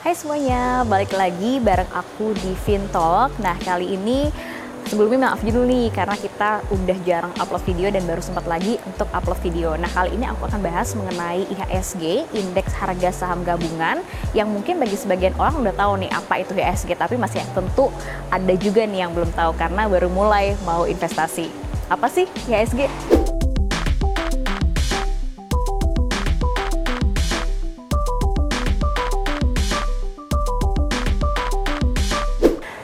Hai semuanya, balik lagi bareng aku di Fintalk. Nah kali ini sebelumnya maaf dulu nih karena kita udah jarang upload video dan baru sempat lagi untuk upload video. Nah kali ini aku akan bahas mengenai IHSG, Indeks Harga Saham Gabungan, yang mungkin bagi sebagian orang udah tahu nih apa itu IHSG, tapi masih tentu ada juga nih yang belum tahu karena baru mulai mau investasi. Apa sih IHSG?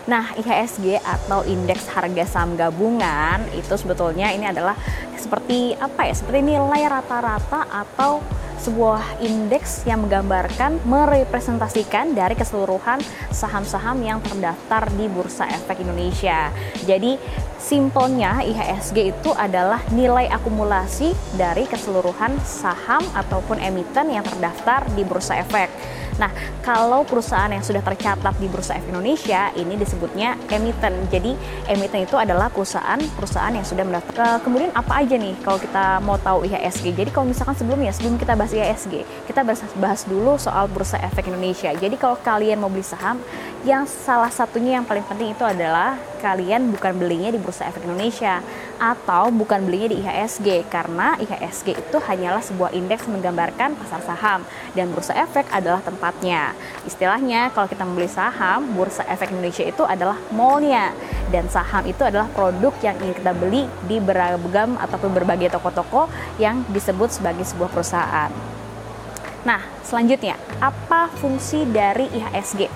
Nah, IHSG atau indeks harga saham gabungan itu sebetulnya ini adalah seperti apa ya? Seperti nilai rata-rata atau sebuah indeks yang menggambarkan merepresentasikan dari keseluruhan saham-saham yang terdaftar di Bursa Efek Indonesia. Jadi simpelnya IHSG itu adalah nilai akumulasi dari keseluruhan saham ataupun emiten yang terdaftar di Bursa Efek. Nah, kalau perusahaan yang sudah tercatat di Bursa Efek Indonesia ini disebutnya emiten. Jadi, emiten itu adalah perusahaan-perusahaan yang sudah mendaftar. Kemudian apa aja nih kalau kita mau tahu IHSG? Jadi, kalau misalkan sebelumnya sebelum kita bahas IHSG, kita bahas, bahas dulu soal Bursa Efek Indonesia. Jadi, kalau kalian mau beli saham, yang salah satunya yang paling penting itu adalah kalian bukan belinya di Bursa Efek Indonesia atau bukan belinya di IHSG karena IHSG itu hanyalah sebuah indeks menggambarkan pasar saham dan Bursa Efek adalah tempatnya. Istilahnya kalau kita membeli saham, Bursa Efek Indonesia itu adalah mallnya dan saham itu adalah produk yang ingin kita beli di beragam ataupun berbagai toko-toko yang disebut sebagai sebuah perusahaan. Nah, selanjutnya, apa fungsi dari IHSG?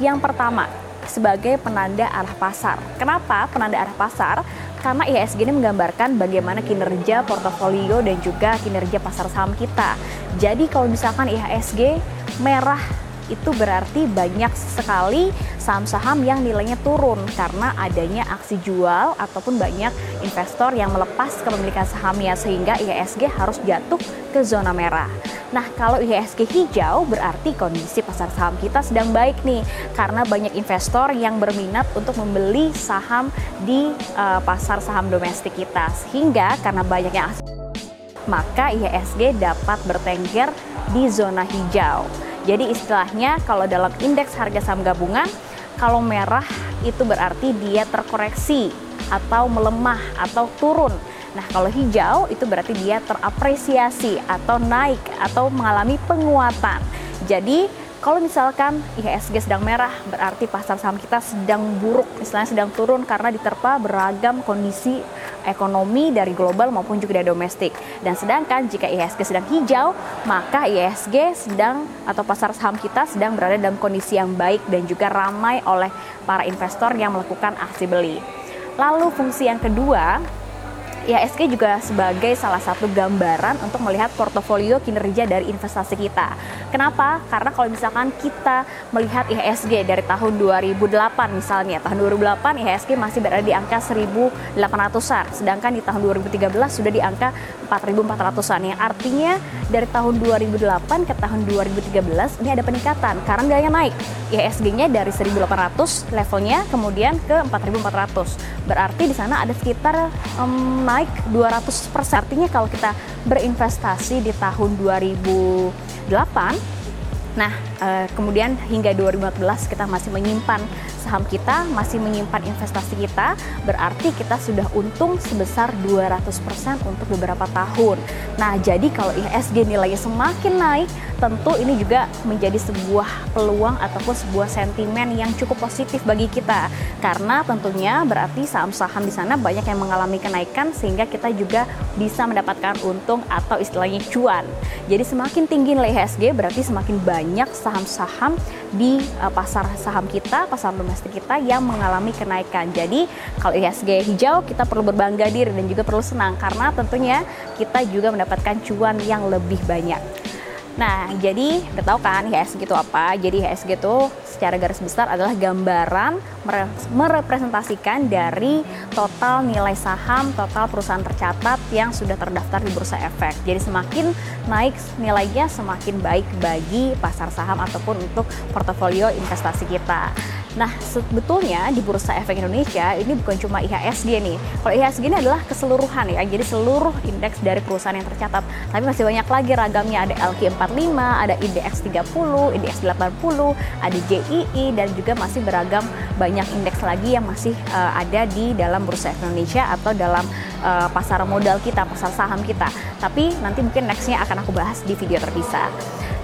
Yang pertama, sebagai penanda arah pasar. Kenapa penanda arah pasar? Karena IHSG ini menggambarkan bagaimana kinerja portofolio dan juga kinerja pasar saham kita. Jadi kalau misalkan IHSG merah itu berarti banyak sekali saham-saham yang nilainya turun karena adanya aksi jual ataupun banyak investor yang melepas kepemilikan sahamnya sehingga IHSG harus jatuh ke zona merah. Nah, kalau IHSG hijau berarti kondisi pasar saham kita sedang baik nih karena banyak investor yang berminat untuk membeli saham di uh, pasar saham domestik kita. Sehingga karena banyaknya maka IHSG dapat bertengger di zona hijau. Jadi istilahnya kalau dalam indeks harga saham gabungan, kalau merah itu berarti dia terkoreksi atau melemah atau turun. Nah, kalau hijau itu berarti dia terapresiasi atau naik atau mengalami penguatan. Jadi, kalau misalkan IHSG sedang merah, berarti pasar saham kita sedang buruk, istilahnya sedang turun karena diterpa beragam kondisi ekonomi dari global maupun juga dari domestik. Dan sedangkan jika IHSG sedang hijau, maka IHSG sedang atau pasar saham kita sedang berada dalam kondisi yang baik dan juga ramai oleh para investor yang melakukan aksi beli. Lalu fungsi yang kedua IHSG juga sebagai salah satu gambaran untuk melihat portofolio kinerja dari investasi kita. Kenapa? Karena kalau misalkan kita melihat IHSG dari tahun 2008 misalnya, tahun 2008 IHSG masih berada di angka 1.800-an, sedangkan di tahun 2013 sudah di angka 4.400-an, yang artinya dari tahun 2008 ke tahun 2013 ini ada peningkatan karena nilainya naik. IHSG-nya dari 1.800 levelnya kemudian ke 4.400. Berarti di sana ada sekitar um, naik 200 persen. Artinya kalau kita berinvestasi di tahun 2008, nah e, kemudian hingga 2014 kita masih menyimpan saham kita, masih menyimpan investasi kita, berarti kita sudah untung sebesar 200% untuk beberapa tahun. Nah, jadi kalau IHSG nilainya semakin naik, tentu ini juga menjadi sebuah peluang ataupun sebuah sentimen yang cukup positif bagi kita karena tentunya berarti saham-saham di sana banyak yang mengalami kenaikan sehingga kita juga bisa mendapatkan untung atau istilahnya cuan. Jadi semakin tinggi nilai IHSG berarti semakin banyak saham-saham di uh, pasar saham kita, pasar domestik kita yang mengalami kenaikan. Jadi kalau IHSG hijau kita perlu berbangga diri dan juga perlu senang karena tentunya kita juga mendapatkan cuan yang lebih banyak. Nah, jadi udah tahu kan IHSG itu apa? Jadi IHSG itu secara garis besar adalah gambaran merepresentasikan dari total nilai saham, total perusahaan tercatat yang sudah terdaftar di Bursa Efek. Jadi semakin naik nilainya semakin baik bagi pasar saham ataupun untuk portofolio investasi kita. Nah, sebetulnya di Bursa Efek Indonesia ini bukan cuma IHSG nih. Kalau IHSG ini adalah keseluruhan ya, jadi seluruh indeks dari perusahaan yang tercatat. Tapi masih banyak lagi ragamnya, ada LQ40, 45, ada IDX 30, IDX 80, ada JII dan juga masih beragam banyak indeks lagi yang masih uh, ada di dalam bursa Indonesia atau dalam uh, pasar modal kita, pasar saham kita. Tapi nanti mungkin nextnya akan aku bahas di video terpisah.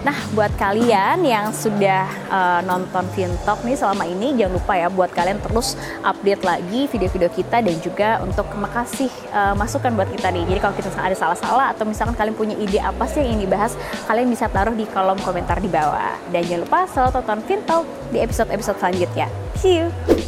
Nah, buat kalian yang sudah uh, nonton Fintalk nih selama ini, jangan lupa ya buat kalian terus update lagi video-video kita dan juga untuk makasih uh, masukan buat kita nih. Jadi kalau kita ada salah-salah atau misalkan kalian punya ide apa sih yang ingin dibahas, kalian bisa taruh di kolom komentar di bawah. Dan jangan lupa selalu tonton Fintalk di episode-episode selanjutnya. See you!